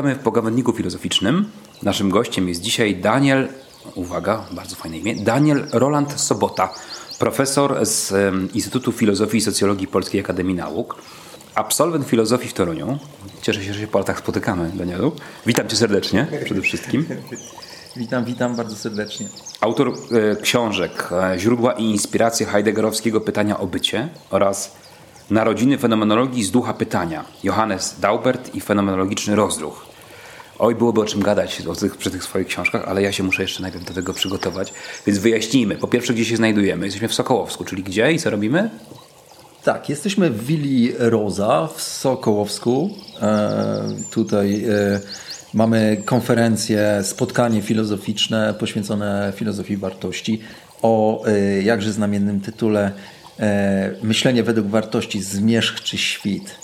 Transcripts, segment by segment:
Witamy w pogawędniku filozoficznym. Naszym gościem jest dzisiaj Daniel, uwaga, bardzo fajne imię, Daniel Roland Sobota, profesor z Instytutu Filozofii i Socjologii Polskiej Akademii Nauk, absolwent filozofii w Toruniu. Cieszę się, że się po latach spotykamy, Danielu. Witam cię serdecznie przede wszystkim. Witam, witam bardzo serdecznie. Autor e, książek e, Źródła i inspiracje Heideggerowskiego pytania o bycie oraz Narodziny fenomenologii z ducha pytania Johannes Daubert i fenomenologiczny rozruch. Oj, byłoby o czym gadać o tych, przy tych swoich książkach, ale ja się muszę jeszcze najpierw do tego przygotować. Więc wyjaśnijmy. Po pierwsze, gdzie się znajdujemy. Jesteśmy w Sokołowsku, czyli gdzie i co robimy? Tak, jesteśmy w Willi Roza w Sokołowsku. E, tutaj e, mamy konferencję, spotkanie filozoficzne poświęcone filozofii wartości o e, jakże znamiennym tytule e, Myślenie według wartości zmierzch czy świt.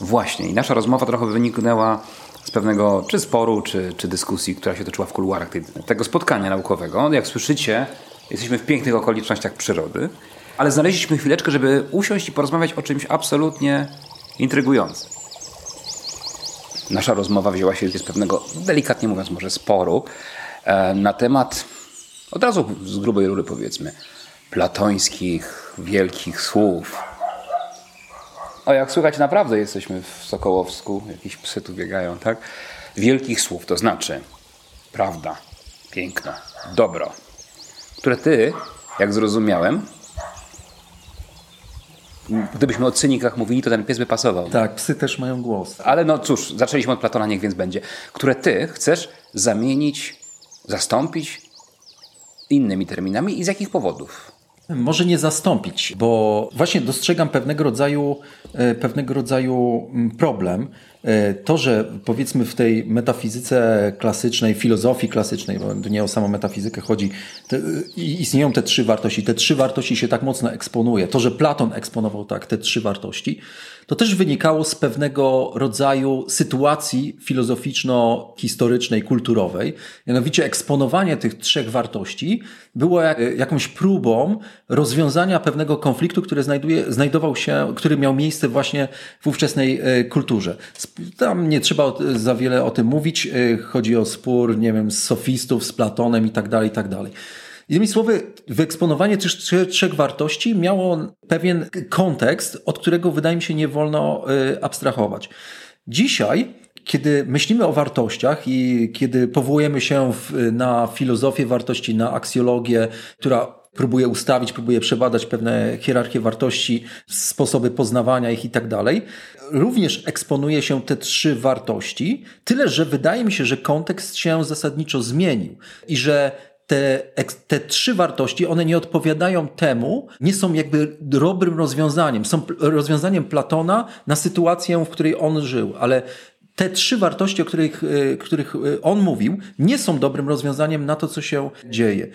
Właśnie. I nasza rozmowa trochę wyniknęła z pewnego czy sporu, czy, czy dyskusji, która się toczyła w kuluarach tej, tego spotkania naukowego. Jak słyszycie, jesteśmy w pięknych okolicznościach przyrody, ale znaleźliśmy chwileczkę, żeby usiąść i porozmawiać o czymś absolutnie intrygującym. Nasza rozmowa wzięła się z pewnego, delikatnie mówiąc może, sporu e, na temat, od razu z grubej rury powiedzmy, platońskich, wielkich słów. O, jak słychać, naprawdę jesteśmy w Sokołowsku, jakieś psy tu biegają, tak? Wielkich słów, to znaczy prawda, piękno, dobro, które ty, jak zrozumiałem, gdybyśmy o cynikach mówili, to ten pies by pasował. Tak, psy też mają głos. Ale no cóż, zaczęliśmy od Platona, niech więc będzie. Które ty chcesz zamienić, zastąpić innymi terminami i z jakich powodów? Może nie zastąpić, bo właśnie dostrzegam pewnego rodzaju, e, pewnego rodzaju mm, problem. E, to, że powiedzmy w tej metafizyce klasycznej, filozofii klasycznej, bo tu nie o samą metafizykę chodzi, te, istnieją te trzy wartości. Te trzy wartości się tak mocno eksponuje. To, że Platon eksponował tak te trzy wartości, to też wynikało z pewnego rodzaju sytuacji filozoficzno-historycznej, kulturowej. Mianowicie eksponowanie tych trzech wartości było jak, jakąś próbą rozwiązania pewnego konfliktu, który znajduje, znajdował się, który miał miejsce właśnie w ówczesnej e, kulturze. Tam nie trzeba za wiele o tym mówić. E, chodzi o spór, nie wiem, z sofistów, z Platonem i tak dalej, i tak dalej. Innymi słowy, wyeksponowanie tych trzech wartości miało pewien kontekst, od którego wydaje mi się nie wolno y, abstrahować. Dzisiaj, kiedy myślimy o wartościach i kiedy powołujemy się w, na filozofię wartości, na aksjologię, która próbuje ustawić, próbuje przebadać pewne hierarchie wartości, sposoby poznawania ich i tak dalej. Również eksponuje się te trzy wartości, tyle że wydaje mi się, że kontekst się zasadniczo zmienił i że te, te trzy wartości, one nie odpowiadają temu, nie są jakby dobrym rozwiązaniem. Są rozwiązaniem Platona na sytuację, w której on żył, ale te trzy wartości, o których, e, których e, on mówił, nie są dobrym rozwiązaniem na to, co się dzieje.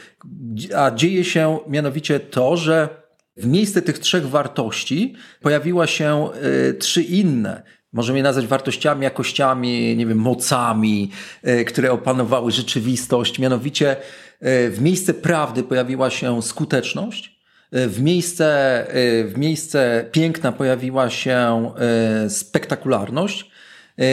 A dzieje się mianowicie to, że w miejsce tych trzech wartości pojawiła się y, trzy inne. Możemy je nazwać wartościami, jakościami, nie wiem, mocami, y, które opanowały rzeczywistość. Mianowicie E, w miejsce prawdy pojawiła się skuteczność, e, w miejsce, e, w miejsce piękna pojawiła się spektakularność,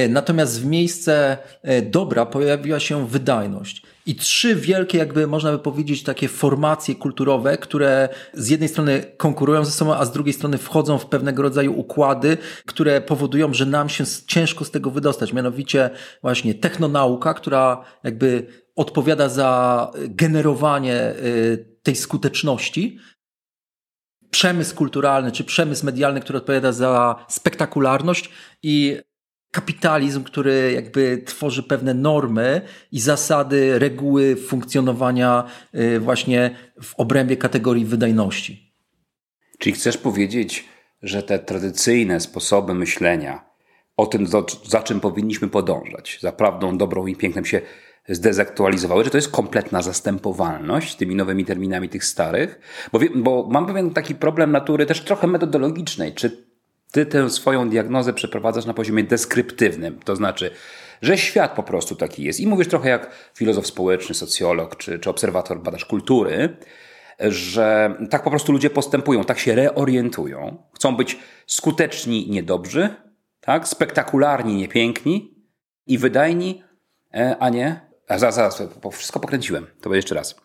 natomiast w miejsce dobra pojawiła się wydajność. I trzy wielkie, jakby można by powiedzieć, takie formacje kulturowe, które z jednej strony konkurują ze sobą, a z drugiej strony wchodzą w pewnego rodzaju układy, które powodują, że nam się ciężko z tego wydostać. Mianowicie właśnie technonauka, która jakby odpowiada za generowanie y, tej skuteczności, przemysł kulturalny czy przemysł medialny, który odpowiada za spektakularność i kapitalizm, który jakby tworzy pewne normy i zasady, reguły funkcjonowania y, właśnie w obrębie kategorii wydajności. Czyli chcesz powiedzieć, że te tradycyjne sposoby myślenia o tym, za czym powinniśmy podążać, za prawdą, dobrą i pięknem się zdezaktualizowały, że to jest kompletna zastępowalność tymi nowymi terminami tych starych, bo, bo mam pewien taki problem natury też trochę metodologicznej. Czy ty tę swoją diagnozę przeprowadzasz na poziomie deskryptywnym, to znaczy, że świat po prostu taki jest. I mówisz trochę jak filozof społeczny, socjolog czy, czy obserwator, badacz kultury, że tak po prostu ludzie postępują, tak się reorientują. Chcą być skuteczni, niedobrzy, tak? spektakularni, niepiękni i wydajni, e, a nie. A zaraz, zaraz, wszystko pokręciłem. To jeszcze raz.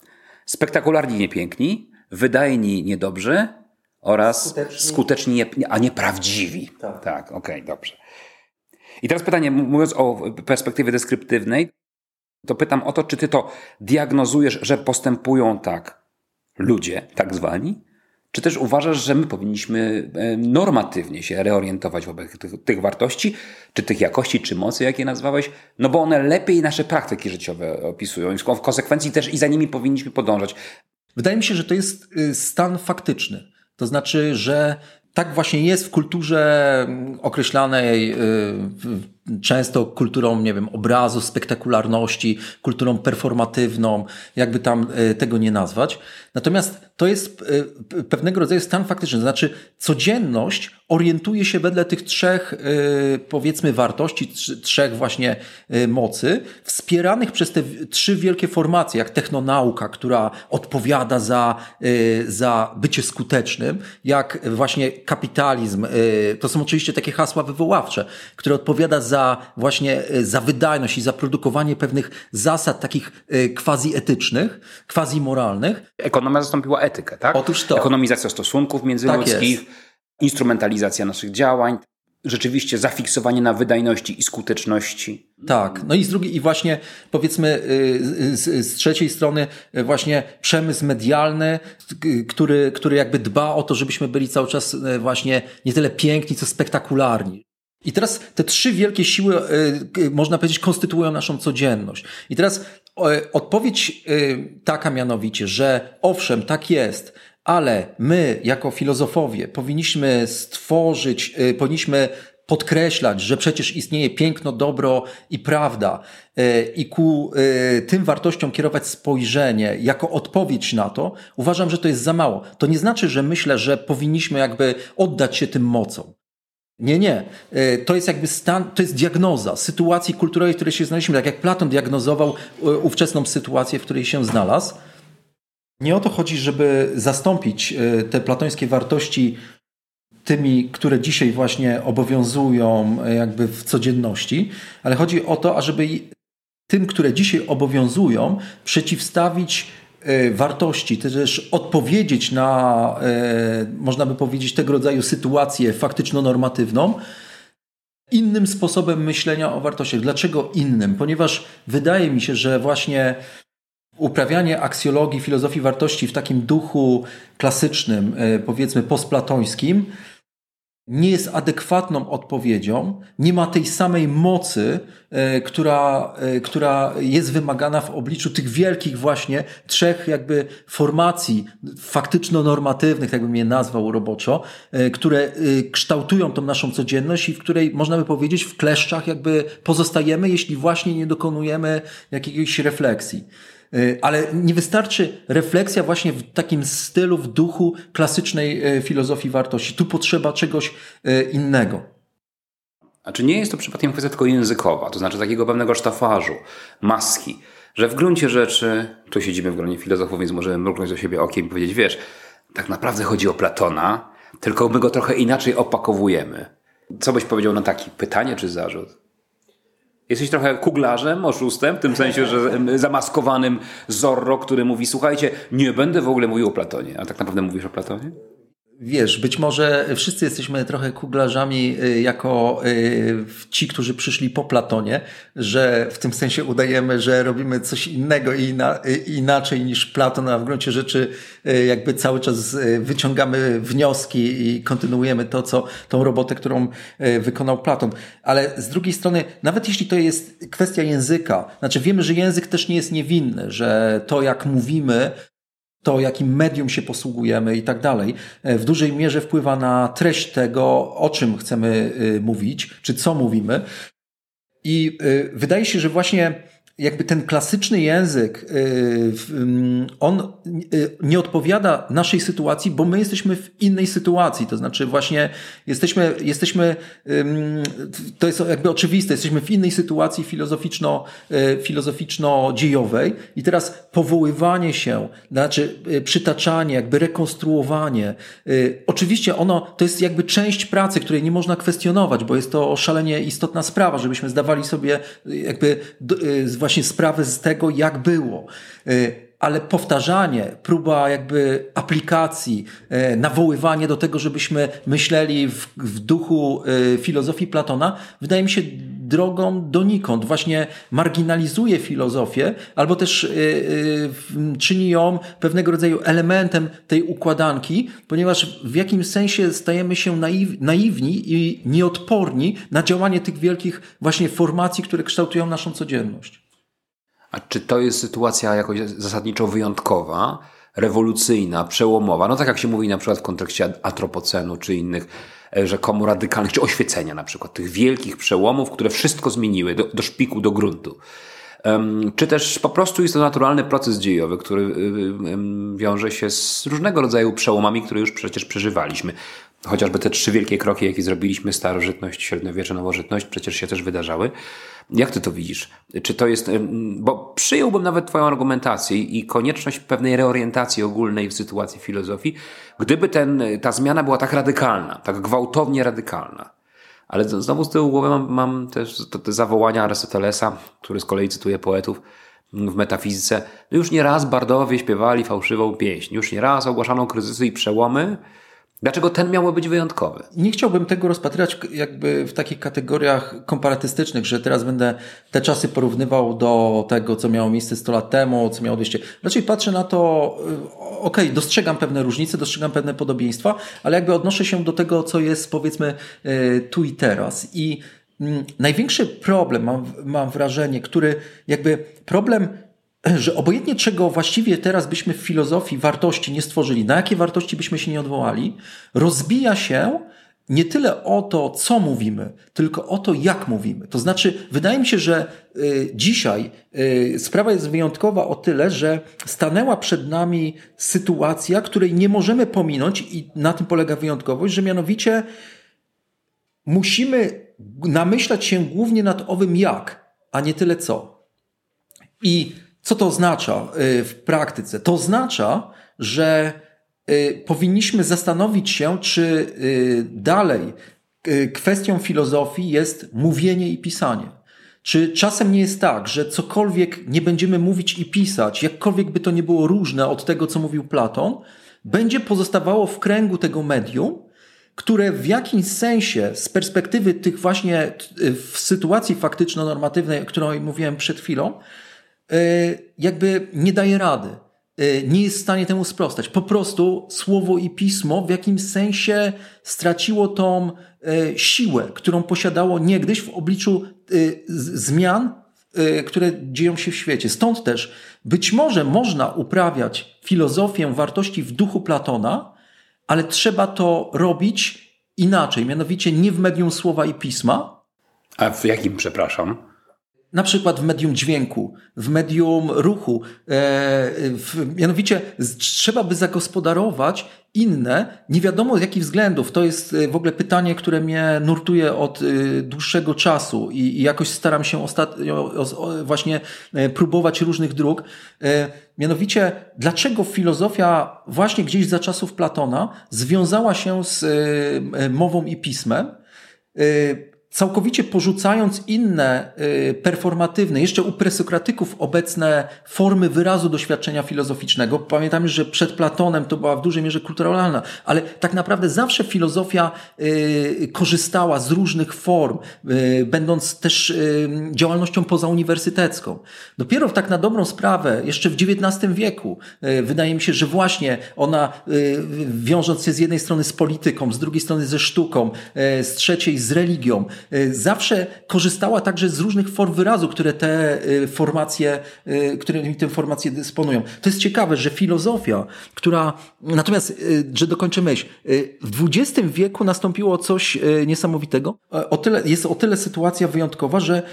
Spektakularni, niepiękni, wydajni, niedobrzy oraz skuteczni, skuteczni a nie prawdziwi. Tak, tak okej, okay, dobrze. I teraz pytanie, mówiąc o perspektywie deskryptywnej, to pytam o to, czy ty to diagnozujesz, że postępują tak ludzie, tak zwani, czy też uważasz, że my powinniśmy e, normatywnie się reorientować wobec tych, tych, wartości, czy tych jakości, czy mocy, jakie nazwałeś? No bo one lepiej nasze praktyki życiowe opisują i w konsekwencji też i za nimi powinniśmy podążać. Wydaje mi się, że to jest y, stan faktyczny. To znaczy, że tak właśnie jest w kulturze określanej y, często kulturą, nie wiem, obrazu, spektakularności, kulturą performatywną, jakby tam y, tego nie nazwać. Natomiast to jest y, pewnego rodzaju stan faktyczny. To znaczy, codzienność orientuje się wedle tych trzech, powiedzmy, wartości, trzech właśnie mocy, wspieranych przez te trzy wielkie formacje, jak technonauka, która odpowiada za, za bycie skutecznym, jak właśnie kapitalizm, to są oczywiście takie hasła wywoławcze, które odpowiada za właśnie y, za wydajność i za produkowanie pewnych zasad takich y, quasi-etycznych, quasi-moralnych. Ekonomia zastąpiła etykę, tak? Otóż to. Ekonomizacja stosunków międzyludzkich, tak instrumentalizacja naszych działań, rzeczywiście zafiksowanie na wydajności i skuteczności. Tak, no i z drugiej, i właśnie powiedzmy y, z, z, trzeciej strony y, właśnie przemysł medialny, y, który, który jakby dba o to, żebyśmy byli cały czas właśnie nie tyle piękni, co spektakularni. I teraz te trzy wielkie siły, można powiedzieć, konstytuują naszą codzienność. I teraz odpowiedź taka mianowicie, że owszem, tak jest, ale my, jako filozofowie, powinniśmy stworzyć, powinniśmy podkreślać, że przecież istnieje piękno, dobro i prawda i ku tym wartościom kierować spojrzenie jako odpowiedź na to, uważam, że to jest za mało. To nie znaczy, że myślę, że powinniśmy jakby oddać się tym mocom. Nie, nie. To jest jakby stan, to jest diagnoza sytuacji kulturowej, w której się znaleźliśmy, tak jak Platon diagnozował ówczesną sytuację, w której się znalazł. Nie o to chodzi, żeby zastąpić e, te platońskie wartości tymi, które dzisiaj właśnie obowiązują e, jakby w codzienności, ale chodzi o to, ażeby tym, które dzisiaj obowiązują, przeciwstawić e, wartości, też odpowiedzieć na, można by powiedzieć, tego rodzaju sytuację faktyczno-normatywną, innym sposobem myślenia o wartościach. Dlaczego innym? Ponieważ wydaje mi się, że właśnie uprawianie aksjologii, filozofii wartości w takim duchu klasycznym, e, powiedzmy postplatońskim, nie jest adekwatną odpowiedzią, nie ma tej samej mocy, e, która, e, która jest wymagana w obliczu tych wielkich właśnie trzech jakby formacji faktyczno-normatywnych, jakbym je nazwał roboczo, które kształtują tą naszą codzienność i w której można by powiedzieć w kleszczach jakby pozostajemy, jeśli właśnie nie dokonujemy jakiejś refleksji. E, ale nie wystarczy refleksja właśnie w takim stylu, w duchu klasycznej e, filozofii wartości. Tu potrzeba czegoś e, innego. A czy nie jest to przypadkiem kwestia tylko językowa, to znaczy takiego pewnego sztafażu, maski, że w gruncie rzeczy, tu siedzimy w gronie filozofów, więc możemy mruknąć do siebie okiem i powiedzieć, wiesz, tak naprawdę chodzi o Platona, tylko my go trochę inaczej opakowujemy. Co byś powiedział na taki pytanie czy zarzut? Jesteś trochę kuglarzem, oszustem, w tym sensie, że zamaskowanym Zorro, który mówi, słuchajcie, nie będę w ogóle mówił o Platonie. A tak naprawdę mówisz o Platonie? Wiesz, być może wszyscy jesteśmy trochę kuglarzami y, jako y, ci, którzy przyszli po Platonie, że w tym sensie udajemy, że robimy coś innego i y, inaczej niż Platon, a w gruncie rzeczy jakby cały czas wyciągamy wnioski i kontynuujemy to, co, tą robotę, którą wykonał Platon. Ale z drugiej strony, nawet jeśli to jest kwestia języka, znaczy wiemy, że język też nie jest niewinny, że to jak mówimy, to, jakim medium się posługujemy i tak dalej, e, w dużej mierze wpływa na treść tego, o czym chcemy e, mówić, czy co mówimy. I e, wydaje się, że właśnie jakby ten klasyczny język, on nie odpowiada naszej sytuacji, bo my jesteśmy w innej sytuacji. To znaczy właśnie jesteśmy, jesteśmy to jest jakby oczywiste, jesteśmy w innej sytuacji filozoficzno, filozoficzno-dziejowej i teraz powoływanie się, znaczy przytaczanie, jakby rekonstruowanie. Oczywiście ono, to jest jakby część pracy, której nie można kwestionować, bo jest to szalenie istotna sprawa, żebyśmy zdawali sobie jakby sprawę z tego, jak było. Y, ale powtarzanie, próba jakby aplikacji, y, nawoływanie do tego, żebyśmy myśleli w, w duchu y, filozofii Platona, wydaje mi się drogą donikąd. Właśnie marginalizuje filozofię, albo też czyni ją pewnego rodzaju elementem tej układanki, ponieważ w jakimś sensie stajemy się naiw, naiwni i nieodporni na działanie tych wielkich właśnie formacji, które kształtują naszą codzienność. A czy to jest sytuacja jakoś zasadniczo wyjątkowa, rewolucyjna, przełomowa? No tak jak się mówi na przykład w kontekście antropocenu czy innych e, rzekomo radykalnych, czy oświecenia na przykład, tych wielkich przełomów, które wszystko zmieniły do, do szpiku, do gruntu. Czy też po prostu jest to naturalny proces dziejowy, który um, wiąże się z różnego rodzaju przełomami, które już przecież przeżywaliśmy. Chociażby te trzy wielkie kroki, jakie zrobiliśmy, starożytność, średniowiecze, nowożytność, przecież się też wydarzały. Jak ty to widzisz? Czy to jest, bo przyjąłbym nawet twoją argumentację i konieczność pewnej reorientacji ogólnej w sytuacji filozofii, gdyby ten, ta zmiana była tak radykalna, tak gwałtownie radykalna. Ale znowu z tyłu głowy mam, mam też te zawołania Arystotelesa, który z kolei cytuje poetów w metafizyce. No już nie raz bardowie śpiewali fałszywą pieśń, już nie raz ogłaszano kryzysy i przełomy, Dlaczego ten miałby być wyjątkowy? Nie chciałbym tego rozpatrywać jakby w takich kategoriach komparatystycznych, że teraz będę te czasy porównywał do tego, co miało miejsce 100 lat temu, co miało miejsce. Raczej patrzę na to, y, okej, okay, dostrzegam pewne różnice, dostrzegam pewne podobieństwa, ale jakby odnoszę się do tego, co jest powiedzmy y, tu i teraz. I mm, największy problem, mam, mam wrażenie, który jakby problem że obojętnie czego właściwie teraz byśmy w filozofii wartości nie stworzyli, na jakie wartości byśmy się nie odwołali, rozbija się nie tyle o to, co mówimy, tylko o to, jak mówimy. To znaczy, wydaje mi się, że y, dzisiaj y, sprawa jest wyjątkowa o tyle, że stanęła przed nami sytuacja, której nie możemy pominąć i na tym polega wyjątkowość, że mianowicie musimy namyślać się głównie nad owym jak, a nie tyle co. I co to oznacza y, w praktyce? To oznacza, że y, powinniśmy zastanowić się, czy y, dalej kwestią filozofii jest mówienie i pisanie. Czy czasem nie jest tak, że cokolwiek nie będziemy mówić i pisać, jakkolwiek by to nie było różne od tego, co mówił Platon, będzie pozostawało w kręgu tego medium, które w jakimś sensie z perspektywy tych właśnie w sytuacji faktyczno-normatywnej, o której mówiłem przed chwilą, jakby nie daje rady. E, nie jest w stanie temu sprostać. Po prostu słowo i pismo w jakimś sensie straciło tą e, siłę, którą posiadało niegdyś w obliczu zmian, które dzieją się w świecie. Stąd też być może można uprawiać filozofię wartości w duchu Platona, ale trzeba to robić inaczej, mianowicie nie w medium słowa i pisma. A w jakim, przepraszam? Na przykład w medium dźwięku, w medium ruchu. E, w, mianowicie trzeba by zagospodarować inne, nie wiadomo z jakich względów. To jest e, w ogóle pytanie, które mnie nurtuje od e, dłuższego czasu i, i jakoś staram się ostatnio właśnie próbować różnych dróg. Mianowicie, dlaczego filozofia właśnie gdzieś za czasów Platona związała się z mową i pismem? Całkowicie porzucając inne y, performatywne, jeszcze u presokratyków obecne formy wyrazu doświadczenia filozoficznego. Pamiętamy, że przed Platonem to była w dużej mierze kulturalna, ale tak naprawdę zawsze filozofia y, korzystała z różnych form, y, będąc też działalnością pozauniwersytecką. Dopiero tak na dobrą sprawę, jeszcze w XIX wieku, wydaje mi się, że właśnie ona, wiążąc się z jednej strony z polityką, z drugiej strony ze sztuką, z trzeciej z religią, zawsze korzystała także z różnych form wyrazu, które te formacje, którymi te formacje dysponują. To jest ciekawe, że filozofia, która, natomiast, że dokończę myśl, w XX wieku nastąpiło coś niesamowitego. O tyle, jest o tyle sytuacja wyjątkowa, że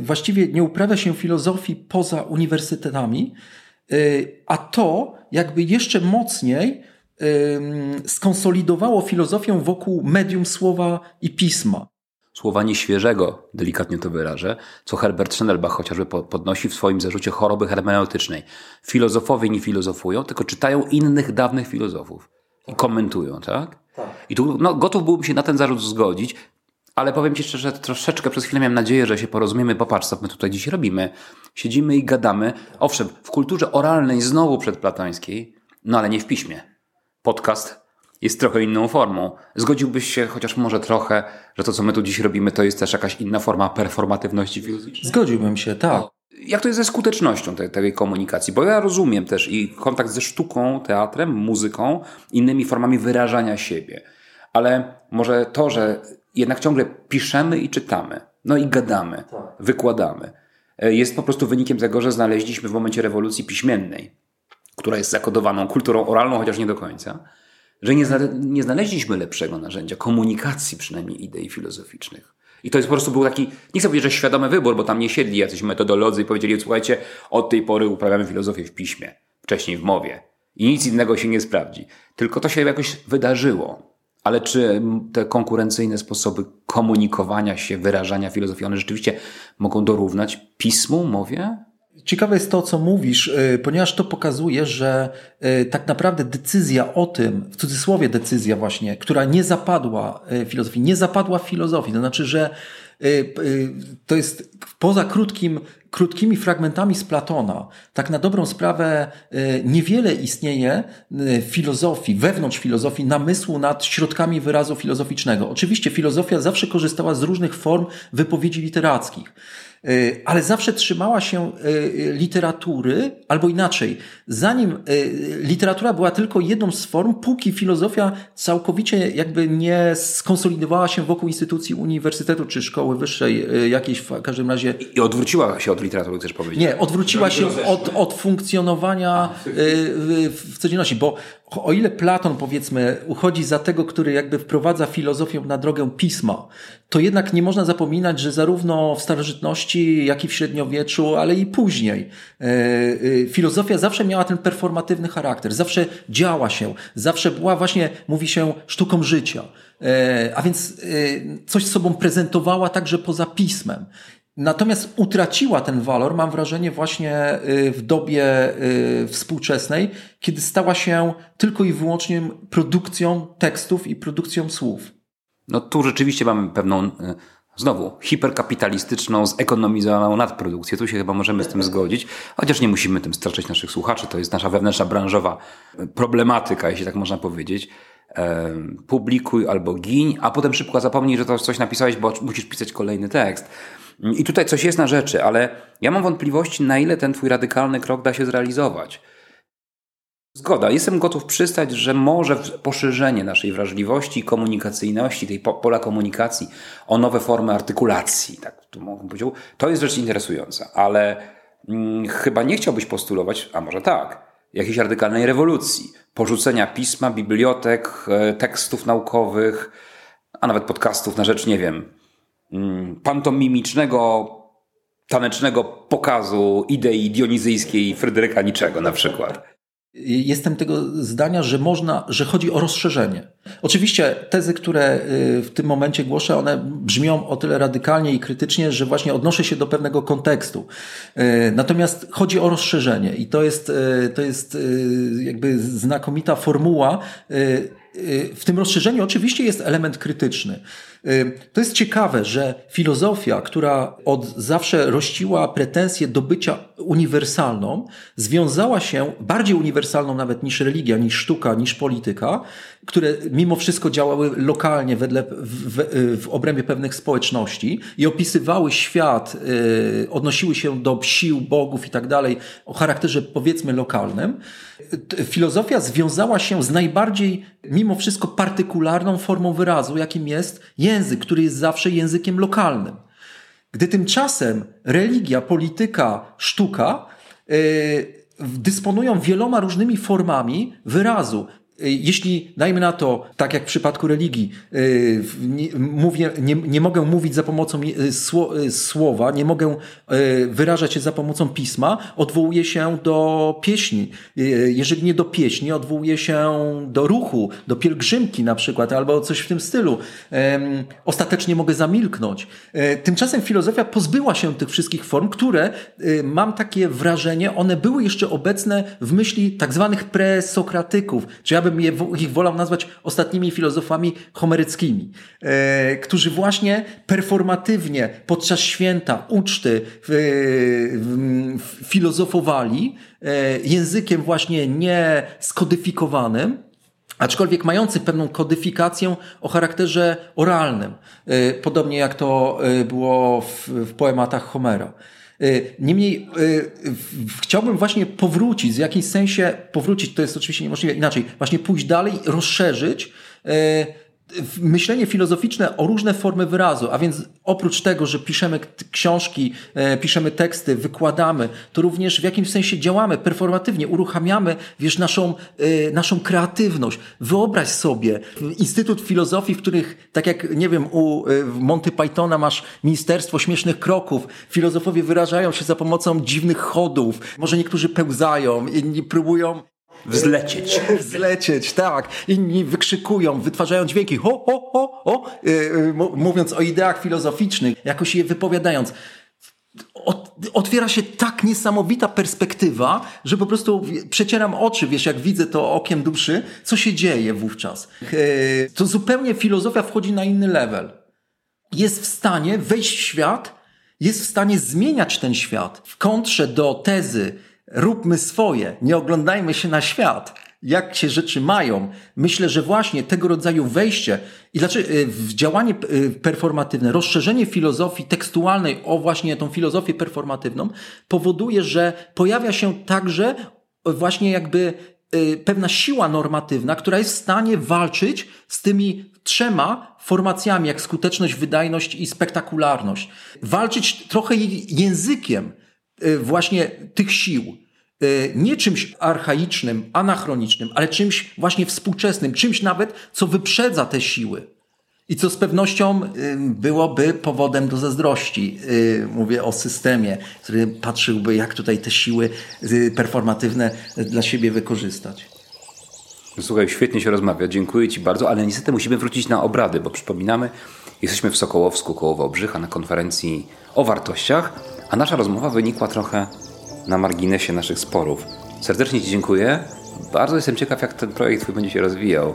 właściwie nie uprawia się filozofii poza uniwersytetami, a to jakby jeszcze mocniej skonsolidowało filozofię wokół medium słowa i pisma. Słowa nieświeżego, delikatnie to wyrażę, co Herbert Schnellbach chociażby podnosi w swoim zarzucie choroby hermeneutycznej. Filozofowie nie filozofują, tylko czytają innych dawnych filozofów i komentują, tak? tak. I tu no, gotów byłbym się na ten zarzut zgodzić, ale powiem Ci szczerze, troszeczkę przez chwilę miałem nadzieję, że się porozumiemy. Popatrz, co my tutaj dziś robimy. Siedzimy i gadamy. Owszem, w kulturze oralnej znowu przedplatańskiej, no ale nie w piśmie podcast jest trochę inną formą. Zgodziłbyś się chociaż może trochę, że to, co my tu dziś robimy, to jest też jakaś inna forma performatywności filozoficznej? Zgodziłbym się, tak. Jak to jest ze skutecznością tej, tej komunikacji? Bo ja rozumiem też i kontakt ze sztuką, teatrem, muzyką, innymi formami wyrażania siebie. Ale może to, że jednak ciągle piszemy i czytamy, no i gadamy, tak. wykładamy, e, jest po prostu wynikiem tego, że znaleźliśmy w momencie rewolucji piśmiennej która jest zakodowaną kulturą oralną, chociaż nie do końca, że nie, nie znaleźliśmy lepszego narzędzia komunikacji przynajmniej idei filozoficznych. I to jest po prostu był taki, nie chcę powiedzieć, że świadomy wybór, bo tam nie siedli jacyś metodolodzy i powiedzieli, słuchajcie, od tej pory uprawiamy filozofię w piśmie, wcześniej w mowie. I nic innego się nie sprawdzi. Tylko to się jakoś wydarzyło. Ale czy te konkurencyjne sposoby komunikowania się, wyrażania filozofii, one rzeczywiście mogą dorównać pismu, mowie? Ciekawe jest to, co mówisz, y, ponieważ to pokazuje, że y, tak naprawdę decyzja o tym, w cudzysłowie decyzja właśnie, która nie zapadła y, filozofii, nie zapadła w filozofii, to znaczy, że to jest poza krótkim, krótkimi fragmentami z Platona, tak na dobrą sprawę niewiele istnieje filozofii, wewnątrz filozofii, namysłu nad środkami wyrazu filozoficznego. Oczywiście filozofia zawsze korzystała z różnych form wypowiedzi literackich. Y, ale zawsze trzymała się y, literatury, albo inaczej, zanim literatura była tylko jedną z form, póki filozofia całkowicie jakby nie skonsolidowała się wokół instytucji uniwersytetu czy szkoły wyższej, jakiejś w każdym razie. I odwróciła się od literatury, chcesz powiedzieć? Nie, odwróciła się od, od funkcjonowania w codzienności, bo o ile Platon, powiedzmy, uchodzi za tego, który jakby wprowadza filozofię na drogę pisma, to jednak nie można zapominać, że zarówno w starożytności, jak i w średniowieczu, ale i później, e, e, filozofia zawsze miała ten performatywny charakter, zawsze działa się, zawsze była właśnie, mówi się, sztuką życia. E, a więc coś sobą prezentowała także poza pismem. Natomiast utraciła ten walor, mam wrażenie, właśnie y, w dobie y, współczesnej, kiedy stała się tylko i wyłącznie produkcją tekstów i produkcją słów. No tu rzeczywiście mamy pewną, y, znowu, hiperkapitalistyczną, zekonomizowaną nadprodukcję. Tu się chyba możemy z tym zgodzić, chociaż nie musimy tym straszać naszych słuchaczy. To jest nasza wewnętrzna branżowa problematyka, jeśli tak można powiedzieć. Publikuj albo giń, a potem szybko zapomnij, że to coś napisałeś, bo musisz pisać kolejny tekst. I tutaj coś jest na rzeczy, ale ja mam wątpliwości, na ile ten twój radykalny krok da się zrealizować. Zgoda, jestem gotów przystać, że może poszerzenie naszej wrażliwości, komunikacyjności, tej pola komunikacji o nowe formy artykulacji, tak tu mogę powiedzieć, to jest rzecz interesująca, ale hmm, chyba nie chciałbyś postulować, a może tak, jakiejś radykalnej rewolucji, porzucenia pisma, bibliotek, e, tekstów naukowych, a nawet podcastów na rzecz, nie wiem, Mm, pantomimicznego, tanecznego pokazu idei dionizyjskiej Fryderyka Niczego na przykład. Jestem tego zdania, że można, że chodzi o rozszerzenie. Oczywiście tezy, które y, w tym momencie głoszę, one brzmią o tyle radykalnie i krytycznie, że właśnie odnoszę się do pewnego kontekstu. Y, natomiast chodzi o rozszerzenie i to jest, y, to jest jakby znakomita formuła. W tym rozszerzeniu oczywiście jest element krytyczny. To jest ciekawe, że filozofia, która od zawsze rościła pretensje do bycia uniwersalną, związała się, bardziej uniwersalną nawet niż religia, niż sztuka, niż polityka, które mimo wszystko działały lokalnie wedle, w, w, obrębie pewnych społeczności i opisywały świat, yy, odnosiły się do sił, bogów i tak dalej o charakterze powiedzmy lokalnym. Filozofia związała się z najbardziej mimo wszystko partykularną formą wyrazu, jakim jest język który jest zawsze językiem lokalnym. Gdy tymczasem religia, polityka, sztuka yy, dysponują wieloma różnymi formami wyrazu. Y, jeśli, dajmy na to, tak jak w przypadku religii, y, nie, mówię, nie, nie mogę mówić za pomocą y, słowa, nie mogę wyrażać się za pomocą pisma, odwołuję się do pieśni. Jeżeli nie do pieśni, odwołuję się do ruchu, do pielgrzymki na przykład, albo coś w tym stylu. Ostatecznie mogę zamilknąć. Tymczasem filozofia pozbyła się tych wszystkich form, które, mam takie wrażenie, one były jeszcze obecne w myśli tak zwanych presokratyków, czy ja bym je, ich wolał nazwać ostatnimi filozofami homeryckimi, e, którzy właśnie performatywnie podczas święta, uczty filozofowali e, językiem właśnie nieskodyfikowanym, aczkolwiek mający pewną kodyfikację o charakterze oralnym, e, podobnie jak to e, było w, w poematach Homera. Y, niemniej y, chciałbym właśnie powrócić, w jakimś sensie powrócić, to jest oczywiście niemożliwe inaczej, właśnie pójść dalej, rozszerzyć y, myślenie filozoficzne o różne formy wyrazu, a więc oprócz tego, że piszemy książki, e, piszemy teksty, wykładamy, to również w jakimś sensie działamy performatywnie, uruchamiamy, wiesz, naszą, e, naszą kreatywność. Wyobraź sobie Instytut Filozofii, w których, tak jak, nie wiem, u e, Monty Pythona masz Ministerstwo Śmiesznych Kroków, filozofowie wyrażają się za pomocą dziwnych chodów, może niektórzy pełzają, inni próbują Wzlecieć. Wzlecieć, tak. Inni wykrzykują, wytwarzają dźwięki, ho, ho, ho, ho, yy, mówiąc o ideach filozoficznych, jakoś je wypowiadając. otwiera się tak niesamowita perspektywa, że po prostu przecieram oczy, wiesz, jak widzę to okiem duszy, co się dzieje wówczas. Yy, to zupełnie filozofia wchodzi na inny level. Jest w stanie wejść w świat, jest w stanie zmieniać ten świat w kontrze do tezy, róbmy swoje, nie oglądajmy się na świat, jak się rzeczy mają. Myślę, że właśnie tego rodzaju wejście i dlaczego y, w działanie y, performatywne, rozszerzenie filozofii tekstualnej o właśnie tą filozofię performatywną powoduje, że pojawia się także właśnie jakby y, pewna siła normatywna, która jest w stanie walczyć z tymi trzema formacjami, jak skuteczność, wydajność i spektakularność. Walczyć trochę językiem właśnie tych sił. Y, nie czymś archaicznym, anachronicznym, ale czymś właśnie współczesnym, czymś nawet, co wyprzedza te siły. I co z pewnością y, byłoby powodem do zazdrości. Y, mówię o systemie, który patrzyłby, jak tutaj te siły performatywne dla siebie wykorzystać. Słuchaj, świetnie się rozmawia, dziękuję Ci bardzo, ale niestety musimy wrócić na obrady, bo przypominamy, jesteśmy w Sokołowsku koło Wałbrzycha na konferencji o wartościach, a nasza rozmowa wynikła trochę na marginesie naszych sporów. Serdecznie Ci dziękuję. Bardzo jestem ciekaw, jak ten projekt Twój będzie się rozwijał.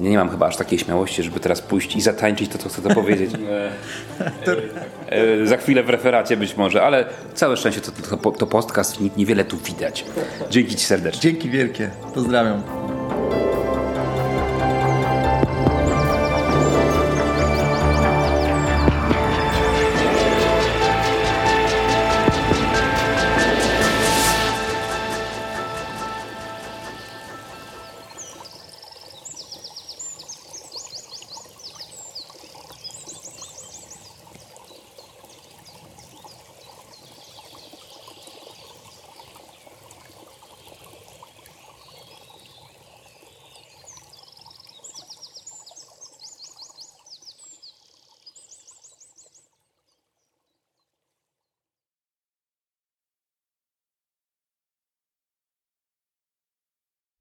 Nie, nie mam chyba aż takiej śmiałości, żeby teraz pójść i zatańczyć to, co chcę to powiedzieć. E, za chwilę w referacie być może, ale całe szczęście to, to, to podcast, niewiele tu widać. Dzięki Ci serdecznie. Dzięki wielkie. Pozdrawiam.